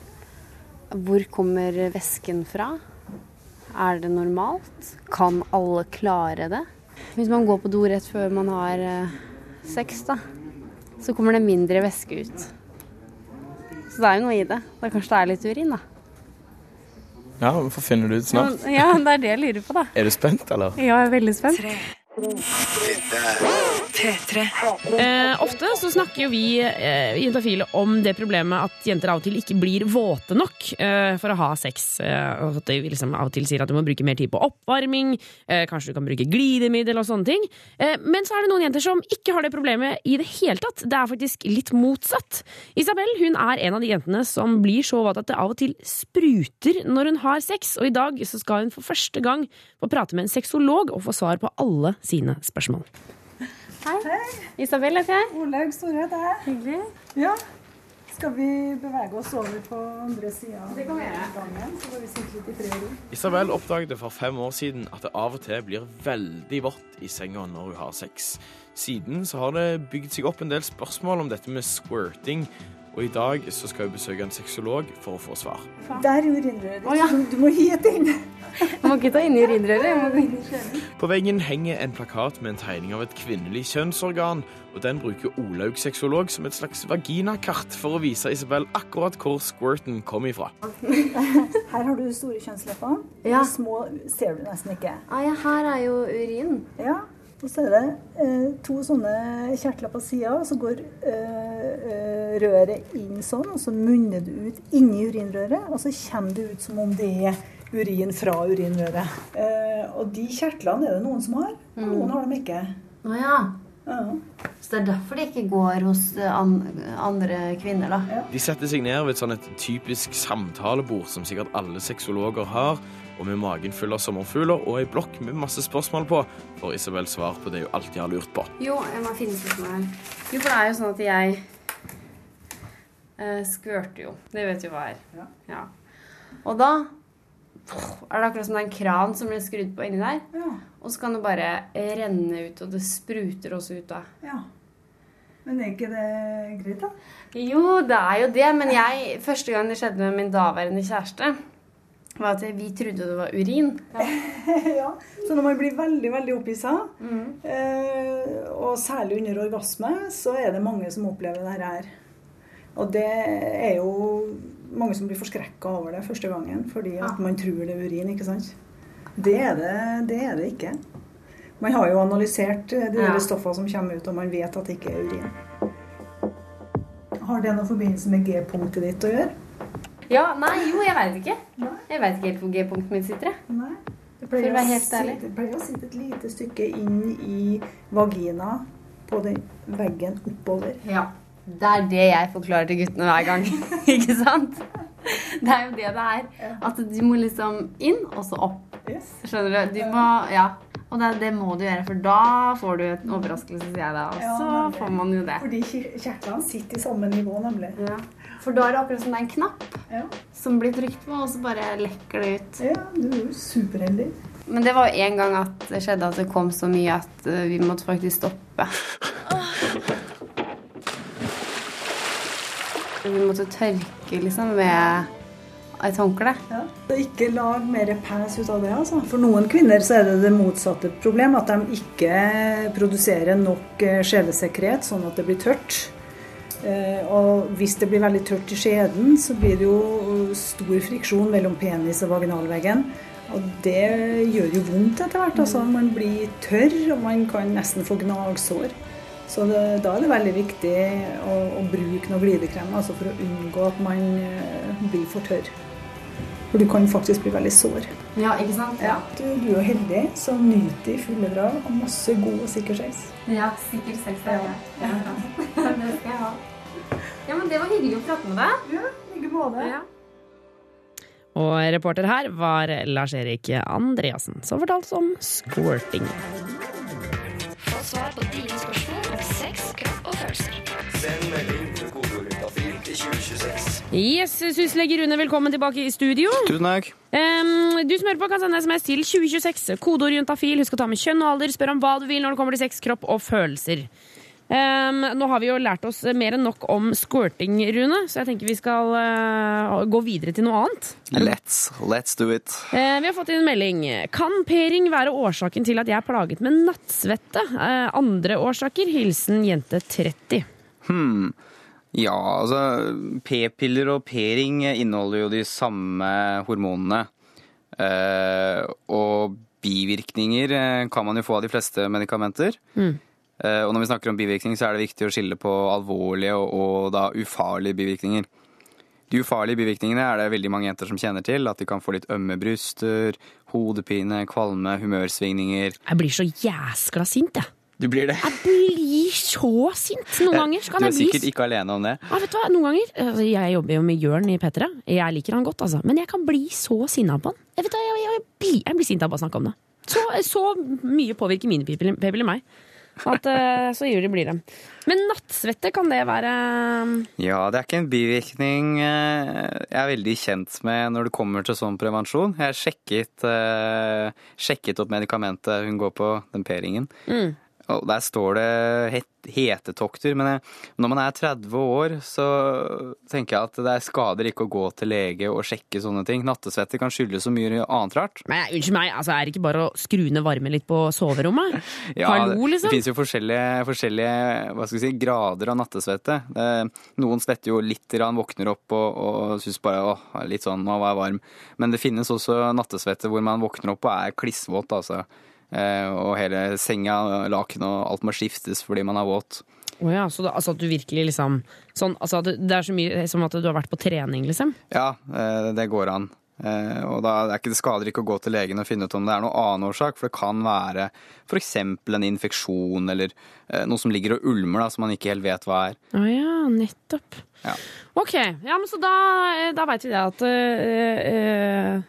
Hvor kommer væsken fra? Er det normalt? Kan alle klare det? Hvis man går på do rett før man har eh, sex, da, så kommer det mindre væske ut. Så det er jo noe i det. Da kanskje det er litt urin, da. Ja, Vi får finne det ut snart. Ja, det er det jeg lurer på, da. Er du spent, eller? Ja, jeg er veldig spent. Eh, ofte så snakker jo vi eh, jentafile om det problemet at jenter av og til ikke blir våte nok eh, for å ha sex. Eh, og at de liksom av og til sier at du må bruke mer tid på oppvarming, eh, kanskje du kan bruke glidemiddel og sånne ting. Eh, men så er det noen jenter som ikke har det problemet i det hele tatt. Det er faktisk litt motsatt. Isabel hun er en av de jentene som blir så våt at det av og til spruter når hun har sex, og i dag så skal hun for første gang få prate med en sexolog og få svar på alle sine spørsmål. Hei. Isabel heter jeg. Olaug Store heter jeg. Hyggelig. Ja. Skal vi bevege oss over på andre sida av Det kan vi gangen? Så får vi sitte litt i fred og ro. Isabel oppdaget for fem år siden at det av og til blir veldig vått i senga når hun har sex. Siden så har det bygd seg opp en del spørsmål om dette med squirting, og i dag så skal hun besøke en sexolog for å få svar. Der er urinrøret ditt. Å, ja. Du må gi et inn. Jeg må ikke ta inn i urinrøret, jeg må gå inn i kjelen. På veggen henger en plakat med en tegning av et kvinnelig kjønnsorgan, og den bruker Olaug sexolog som et slags vaginakart for å vise Isabel akkurat hvor squirten kom ifra. Her har du store kjønnslepper. Ja. De små ser du nesten ikke. Ah, ja, her er jo urin. Ja. Og så er det eh, to sånne kjertler på sida, og så går eh, eh, røret inn sånn, og så munner det ut inni urinrøret, og så kommer det ut som om det er urin fra urinrøret. Eh, og de kjertlene er det noen som har, og noen har dem ikke. Å ja. Ja. Så det er derfor det ikke går hos eh, an andre kvinner, da. De setter seg ned ved et sånn et typisk samtalebord som sikkert alle sexologer har, og med magen full av sommerfugler og ei blokk med masse spørsmål på, får Isabel svar på det hun alltid har lurt på. Jo, jeg må finne spørsmål her. Jo, for det er jo sånn at jeg eh, skvørte jo. Det vet jo hva er. Ja. Og da er det akkurat som det er en kran som blir skrudd på inni der. Og så kan det bare renne ut, og det spruter også ut da. Ja. Men er ikke det greit, da? Jo, det er jo det, men jeg, første gang det skjedde med min daværende kjæreste, var at vi trodde det var urin. ja. Så når man blir veldig veldig opphissa, eh, og særlig under orgasme, så er det mange som opplever dette her. Og det er jo mange som blir forskrekka over det første gangen, fordi at man tror det er urin. ikke sant? Det er det, det, er det ikke. Man har jo analysert eh, de Ja. stoffene som kommer ut, og man vet at det ikke er urin. Har det noe forbindelse med G-punktet ditt å gjøre? Ja, nei, jo, jeg veit ikke. Jeg veit ikke helt hvor G-punktet mitt sitter. jeg. Nei. Det pleier, å helt sitte, det pleier å sitte et lite stykke inn i vagina på den veggen oppover. Ja. Det er det jeg forklarer til guttene hver gang. ikke sant? Det er jo det det er. At du må liksom inn, og så opp. Skjønner du? Du må Ja. Og det, det må du gjøre, for da får du en overraskelse, sier jeg da. Og så får man jo det. Fordi kjertlene sitter i samme nivå, nemlig. Ja. For da er det akkurat som det er en knapp som blir trykt på, og så bare lekker det ut. Ja, du er jo superheldig. Men det var jo en gang at det skjedde at det kom så mye at eh, vi måtte faktisk stoppe. Vi måtte tørke liksom med et håndkle. Ja. Ikke lag mer pes ut av det. altså. For noen kvinner så er det det motsatte problem. At de ikke produserer nok eh, sånn at det blir tørt. Eh, Og hvis det blir veldig tørt i skjeden, så blir det jo stor friksjon mellom penis og vaginalveggen. Og det gjør jo vondt etter hvert. altså. Man blir tørr, og man kan nesten få gnagsår. Så det, da er det veldig viktig å, å bruke noe glidekrem altså for å unngå at man eh, blir for tørr. For du kan faktisk bli veldig sår. Ja, ikke sant? Ja, du, du er heldig, så nyter fulle drag og masse god og sikker sex. Ja, sikker sex. Ja. det skal jeg ha. Ja, men det var hyggelig å prate med deg. Ja, like måte. Ja. Og reporter her var Lars-Erik Andreassen, som fortalte om squirting. Få svar på dine spørsmål om sex, kropp og følelser. Send melding med til 2026. Yes, syslege Rune, velkommen tilbake i studio. Tusen takk. Um, du som hører på, kan sende SMS til 2026. Kodeord juntafil. Husk å ta med kjønn og alder. Spør om hva du vil når det kommer til sex, kropp og følelser. Em, nå har vi jo lært oss mer enn nok om squirting, Rune, så jeg tenker vi skal uh, gå videre til noe annet. Let's, let's do it. Uh, vi har fått inn en melding. Kan pering være årsaken til at jeg er plaget med nattsvette? Uh, andre årsaker? Hilsen jente 30. Hmm. Ja, altså P-piller og pering inneholder jo de samme hormonene. Og bivirkninger kan man jo få av de fleste medikamenter. Mm. Eh, og når vi snakker om bivirkninger, så er det viktig å skille på alvorlige og, og da ufarlige bivirkninger. De ufarlige bivirkningene er det veldig mange jenter som kjenner til. At de kan få litt ømme bryster, hodepine, kvalme, humørsvingninger. Jeg blir så jæskla sint, jeg. Du blir det. Jeg blir så sint noen ganger. Så kan du er jeg sikkert ikke alene om det. Ja, vet du hva, noen ganger altså, Jeg jobber jo med Jørn i P3. Jeg liker han godt, altså. Men jeg kan bli så sinna på han. Jeg, vet, hva, jeg, jeg, blir, jeg blir sint av å bare snakke om det. Så, så mye påvirker mine p-piller meg. At eh, så ivrig blir de. Men nattsvette, kan det være Ja, det er ikke en bivirkning eh, jeg er veldig kjent med når det kommer til sånn prevensjon. Jeg sjekket, eh, sjekket opp medikamentet hun går på, den P-ringen. mm. Og der står det het, hetetokter, men jeg, når man er 30 år, så tenker jeg at det er skader ikke å gå til lege og sjekke sånne ting. Nattesvette kan skyldes så mye annet rart. Men Unnskyld meg, altså, er det ikke bare å skru ned varmen litt på soverommet? Ja, Hallo, liksom? det finnes jo forskjellige, forskjellige si, grader av nattesvette. Det, noen svetter jo litt, rann, våkner opp og, og syns bare åh, litt sånn, nå var jeg varm. Men det finnes også nattesvette hvor man våkner opp og er klissvåt, altså. Eh, og hele senga, laken og alt må skiftes fordi man er våt. Oh ja, så da, altså at du virkelig liksom sånn, altså at Det er så mye som at du har vært på trening, liksom? Ja, eh, det går an. Eh, Og da det er ikke, det skader ikke å gå til legen og finne ut om det er noen annen årsak, for det kan være f.eks. en infeksjon eller noe som ligger og ulmer da, som man ikke helt vet hva er. Å ja, nettopp. Ja. Ok, ja, men så da, eh, da veit vi det at uh,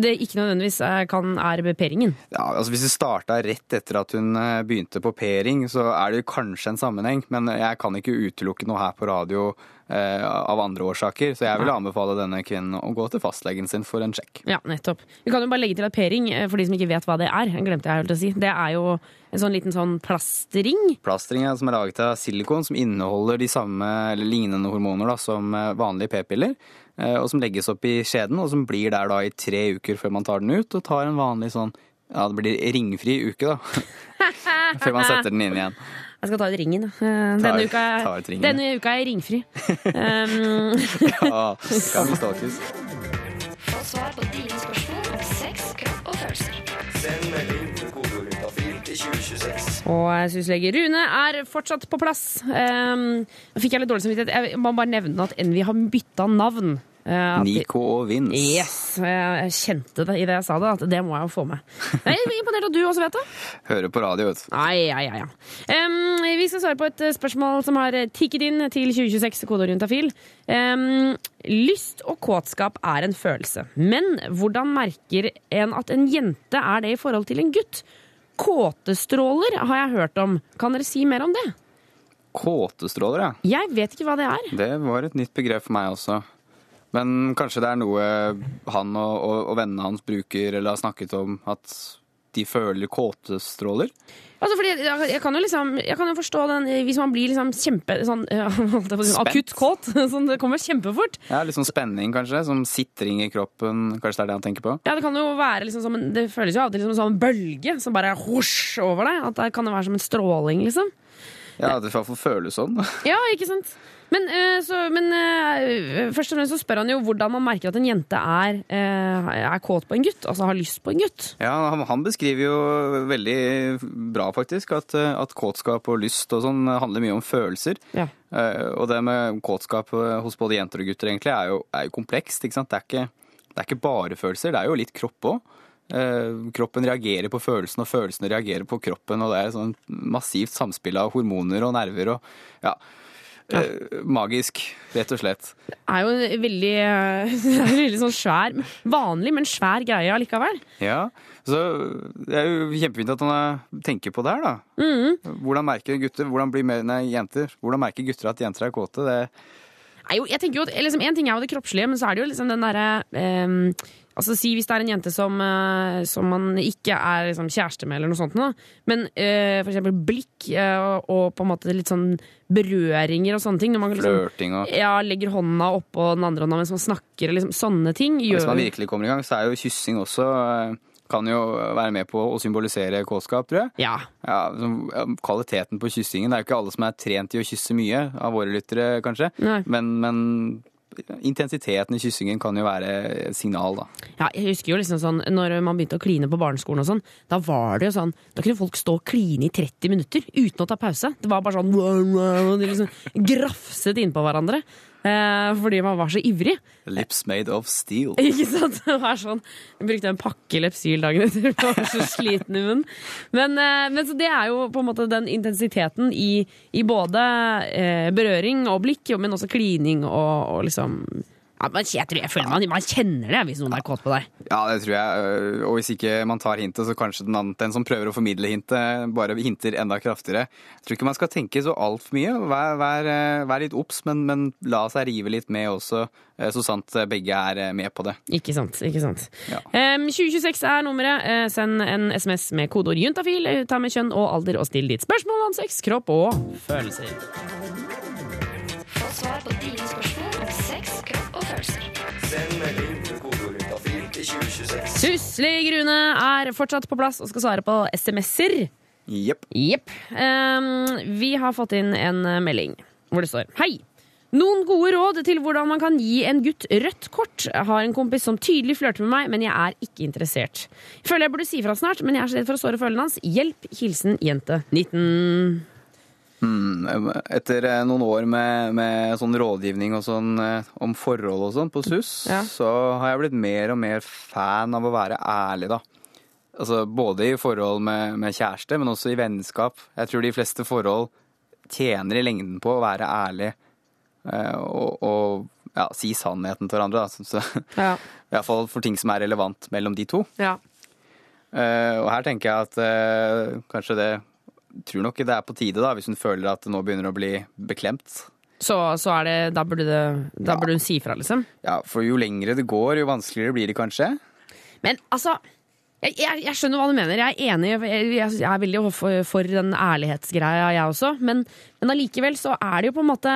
det ikke nødvendigvis er, kan, er beperingen. Ja, altså Hvis det starta rett etter at hun begynte på P-ring, så er det kanskje en sammenheng. Men jeg kan ikke utelukke noe her på radio av andre årsaker. Så jeg vil anbefale denne kvinnen å gå til fastlegen sin for en sjekk. Ja, nettopp. Vi kan jo bare legge til at p-ring, eh, for de som ikke vet hva det er, glemte jeg helt å si, det er jo en sånn liten sånn plastring. Plastring ja, som er laget av silikon, som inneholder de samme eller lignende hormoner da, som eh, vanlige p-piller. eh, Og som legges opp i skjeden, og som blir der da i tre uker før man tar den ut. Og tar en vanlig sånn ja, det blir ringfri uke, da. før man setter den inn igjen. Jeg skal ta ut ringen. da. Eh, Denne, Ta- uka, ta ut ringen. denne uka er jeg ringfri. Um, Ja, det kan bli stalkers. Få svar på dine og syslege Rune er fortsatt på plass. Um, fikk jeg litt dårlig samvittighet. Jeg må bare nevne at Envy har bytta navn. Uh, Nico og Vince. Yes, jeg kjente det i det jeg sa det, at det må jeg jo få med. Jeg er imponert at du også vet det. Hører på radio, vet du. Ja. Vi skal svare på et eh, spørsmål som har tikket inn til 2026, kodeorientafil. Um, lyst og kåtskap er en følelse, men hvordan merker en at en jente er det i forhold til en gutt? Kåtestråler har jeg hørt om. Kan dere si mer om det? Kåtestråler, ja. Jeg vet ikke hva det er. Det var et nytt begrep for meg også. Men kanskje det er noe han og, og, og vennene hans bruker eller har snakket om, at de føler kåtestråler? Altså, fordi jeg, jeg kan jo liksom Jeg kan jo forstå den hvis man blir liksom kjempe sånn, ja, å si, akutt kåt. Sånn, det kommer kjempefort. Ja, Litt sånn spenning, kanskje? Som sitring i kroppen. Kanskje det er det han tenker på? Ja, Det kan jo være liksom som en, Det føles jo av og til som en sånn bølge som bare hosj over deg. At det kan jo være som en stråling, liksom. Ja, det i hvert fall føles sånn. Ja, ikke sant? Men, eh, så, men eh, først og fremst så spør han jo hvordan man merker at en jente er, eh, er kåt på en gutt. Altså har lyst på en gutt. Ja, han, han beskriver jo veldig bra, faktisk, at, at kåtskap og lyst og sånn handler mye om følelser. Ja. Og det med kåtskap hos både jenter og gutter egentlig er jo, er jo komplekst. ikke sant? Det er ikke, det er ikke bare følelser, det er jo litt kropp òg. kroppen reagerer på følelsene, og følelsene reagerer på kroppen. Og det er et sånn massivt samspill av hormoner og nerver og ja. Eh, magisk, rett og slett. Det er jo en veldig, eh, er en veldig sånn svær, vanlig, men svær greie allikevel. Ja, så Det er jo kjempefint at han eh, tenker på det her, da. Mhm. Hvordan merker gutter, hvordan blir mer, nei, jenter, hvordan merker gutter at jenter er kåte? Det, Nei, jo, jeg tenker jo at liksom, En ting er jo det kroppslige, men så er det jo liksom den derre ehm, Altså Si hvis det er en jente som, eh, som man ikke er liksom, kjæreste med, eller noe sånt, da. men uh, for eksempel blikk uh, og, på en måte litt sånn berøringer og sånne ting. Når man liksom, Flørting og- ja, legger hånda oppå den andre hånda mens man snakker, liksom, sånne ting. Gjør... Hvis man virkelig kommer i gang, så er jo kyssing også kan jo være med på å symbolisere kåtskap, tror jeg. Ja. ja, kvaliteten på kyssingen. Det er jo ikke alle som er trent i å kysse mye, av våre lyttere kanskje. Men, men intensiteten i kyssingen kan jo være signal, da. ja, jeg husker jo liksom sånn Når man begynte å kline på barneskolen, og sånn da var det jo sånn Da kunne folk stå og kline i 30 minutter uten å ta pause. Det var bare sånn og De liksom grafset innpå hverandre. Eh, fordi man var så ivrig. Lips made of steel. Ikke sant? Det var sånn Jeg brukte en pakke Lepsyl dagen etter. Jeg var så sliten i munnen. Men, eh, men så det er jo på en måte den intensiteten i, i både eh, berøring og blikk, men også klining og, og liksom ja, men jeg, tror, jeg føler man, man kjenner det hvis noen er kåt på deg. Ja, det tror jeg. øh, Og hvis ikke man tar hintet, så kanskje den, andre, den som prøver å formidle hintet, bare hinter enda kraftigere. Jeg tror ikke man skal tenke så altfor mye. Vær, vær, øh, vær litt obs, men, men la seg rive litt med også, øh, så sant begge er med på det. Ikke sant. ikke sant. Em, 2026 er nummeret. Eh, send en SMS med kodeord juntafil. eh, Ta med kjønn og alder og still ditt spørsmål om sex, kropp og følelser. Få svar på dine spørsmål følelser. Send melding til kodeorientafil til 2026. Suslig Rune er fortsatt på plass og skal svare på SMS-er. Jepp. Yep. Um, vi har fått inn en eh, melding hvor det står Hei! Noen gode råd til hvordan man kan gi en gutt rødt kort. Jeg har en kompis som tydelig flørter med meg, men jeg er ikke interessert. Jeg føler jeg burde si fra snart, men jeg er så redd for å såre følelsene hans. Hjelp! Hilsen jente 19. Hmm, etter eh, noen år med, med sånn rådgivning og sånn eh, om forhold og sånn på SUS, så har jeg blitt mer og mer fan av å være ærlig, da. Altså både i forhold med, med kjæreste, men også i vennskap. Jeg tror de fleste forhold tjener i lengden på å være ærlig eh, og, og ja, si sannheten til hverandre. Da. Så, så, Ja. I hvert fall for ting som er relevant mellom de to. Ja. Eh, og her tenker jeg at eh, kanskje det Tror nok det er på tide, da, hvis hun føler at det nå begynner å bli beklemt. Så, så er det Da burde, det, da burde hun si fra, liksom? Ja, for jo lengre det går, jo vanskeligere blir det kanskje. Men altså jeg, jeg, jeg skjønner hva du mener. Jeg er enig. Jeg, jeg er veldig for, for den ærlighetsgreia, jeg også. Men, men allikevel så er det jo på en måte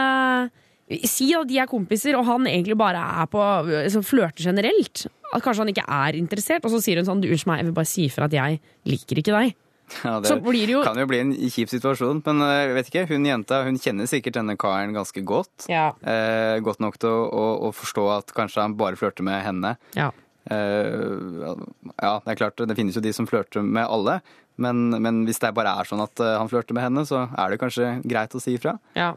Si at de er kompiser, og han egentlig bare er på så flørter generelt. At kanskje han ikke er interessert, og så sier hun sånn Du, unnskyld meg, jeg vil bare si ifra at jeg liker ikke deg. Ja, det jo- kan jo bli en kjip situasjon, men eh, jeg vet ikke, hun jenta hun kjenner sikkert denne karen ganske godt. Ja. Eh, godt nok til å, å, å forstå at kanskje han bare flørter med henne. Ja. Eh, ja, det er klart, det finnes jo de som flørter med alle, men, men hvis det bare er sånn at eh, han flørter med henne, så er det kanskje greit å si ifra. Ja.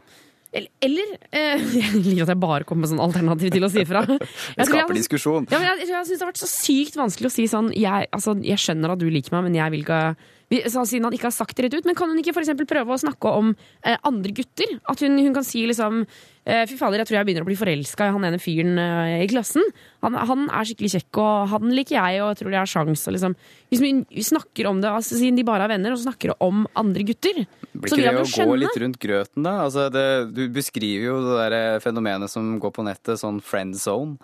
Eller, eh, Jeg liker at jeg bare kommer med sånn alternativ til å si fra. Det jeg- skaper diskusjon. Ja, men jeg, jeg synes det har vært så sykt vanskelig å si sånn jeg, altså, jeg skjønner at du liker meg, men jeg vil ikke Siden han ikke har sagt det rett ut. Men kan hun ikke for prøve å snakke om eh, andre gutter? At hun, hun kan si liksom eh, Fy fader, jeg tror jeg begynner å bli forelska i han ene fyren eh, i klassen. Han, han er skikkelig kjekk, og han liker jeg, og jeg tror det er sjans. Og liksom. Hvis vi, vi snakker om det, altså, siden de bare er venner, og snakker om andre gutter, Blir så vil ikke han det jo å gå litt rundt grøten, da? Altså, det, du beskriver jo det der fenomenet som går på nettet, sånn friend zone.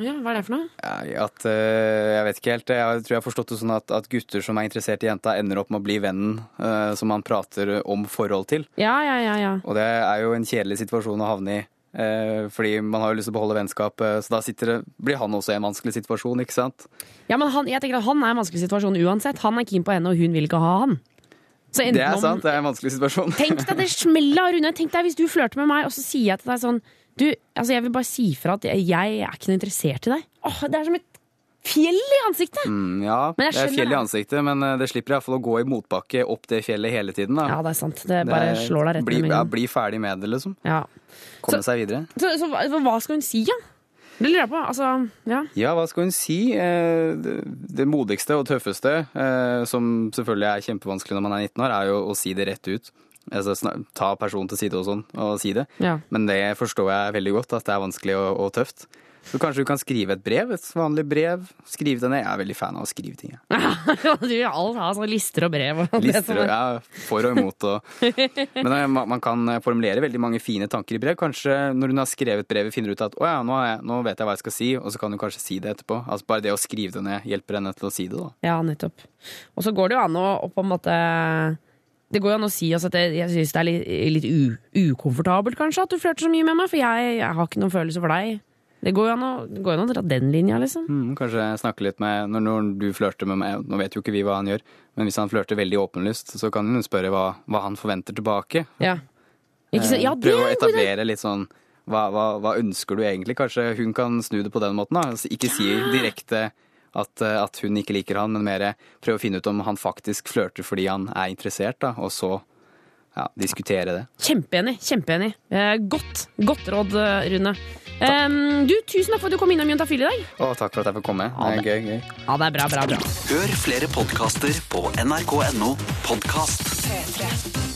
Ja, hva er det for noe? Ja, at, eh, jeg vet ikke helt. Jeg tror jeg har forstått det sånn at, at gutter som er interessert i jenta, ender opp med å bli vennen uh, som man prater om forhold til. Ja, ja, ja, ja. Og det er jo en kjedelig situasjon å havne i. eh, fordi man har jo lyst til å beholde vennskapet, så da det, blir han også i en vanskelig situasjon, ikke sant? Ja, men han, jeg tenker at han er i en vanskelig situasjon uansett. Han er keen på henne, og hun vil ikke ha han. Det er sant, det er en vanskelig situasjon. Tenk deg det smellet, Rune. Tenk deg hvis du flørter med meg, og så sier jeg til deg sånn Du, altså jeg vil bare si fra at jeg, jeg er ikke noe interessert i deg. Åh, Det er som et fjell i ansiktet! Mm, ja, det er fjell i ansiktet, men eh, det slipper iallfall å gå i motbakke opp det fjellet hele tiden. Da. Ja, det er sant. Det bare slår deg rett bli, med ja, bli ferdig med det, liksom. Ja. Komme seg videre. Så, så hva, hva skal hun si, da? Det lurer jeg på. Altså, ja. Ja, hva skal hun si? Eh, Det, det modigste og tøffeste, eh, som selvfølgelig er kjempevanskelig når man er 19 år, er jo å si det rett ut. Altså, ta personen til side og sånn, og si det. Ja. Men det forstår jeg veldig godt, at det er vanskelig og, og tøft. Så kanskje du kan skrive et brev, et vanlig brev. Skrive det ned. Jeg er veldig fan av å skrive ting. du vil alt ha sånne lister og brev. Og Lister og ja, for og imot. Og. Men eh, man kan formulere veldig mange fine tanker i brev. Kanskje når hun har skrevet brevet, finner ut at å ja, nå, har jeg, nå vet jeg hva jeg skal si, og så kan du kanskje si det etterpå. Altså Bare det å skrive det ned hjelper henne til å si det. da. Ja, nettopp. Og så går det jo an å på en måte Det går jo an å si altså, at jeg, jeg syns det er litt, litt u, ukomfortabelt, kanskje, at du flørter så mye med meg, for jeg, jeg har ikke noen følelse for deg. Det går jo an å, jo an å dra den linja, liksom. Mm, kanskje snakke litt med når, når du flørter med meg, nå vet jo ikke vi hva han gjør, men hvis han flørter veldig åpenlyst, så kan hun spørre hva, hva han forventer tilbake. Ja. Sant? Eh, Ja, Prøve å er etablere litt sånn hva, hva, hva ønsker du egentlig? Kanskje hun kan snu det på den måten. da. Altså, Ikke si direkte at, eh, at hun ikke liker han, men mer prøve å finne ut om han faktisk flørter fordi han er interessert, da, og så ja, diskutere det. Kjempeenig. kjempeenig. Eh, godt, godt råd, eh, Rune. Eh, du, Tusen takk for at du kom innom Juntafil i dag. Å, takk for at jeg fikk komme. Det er gøy, gøy. Ja, det er bra, bra, bra. Hør flere podkaster på nrk.no podkast. P3.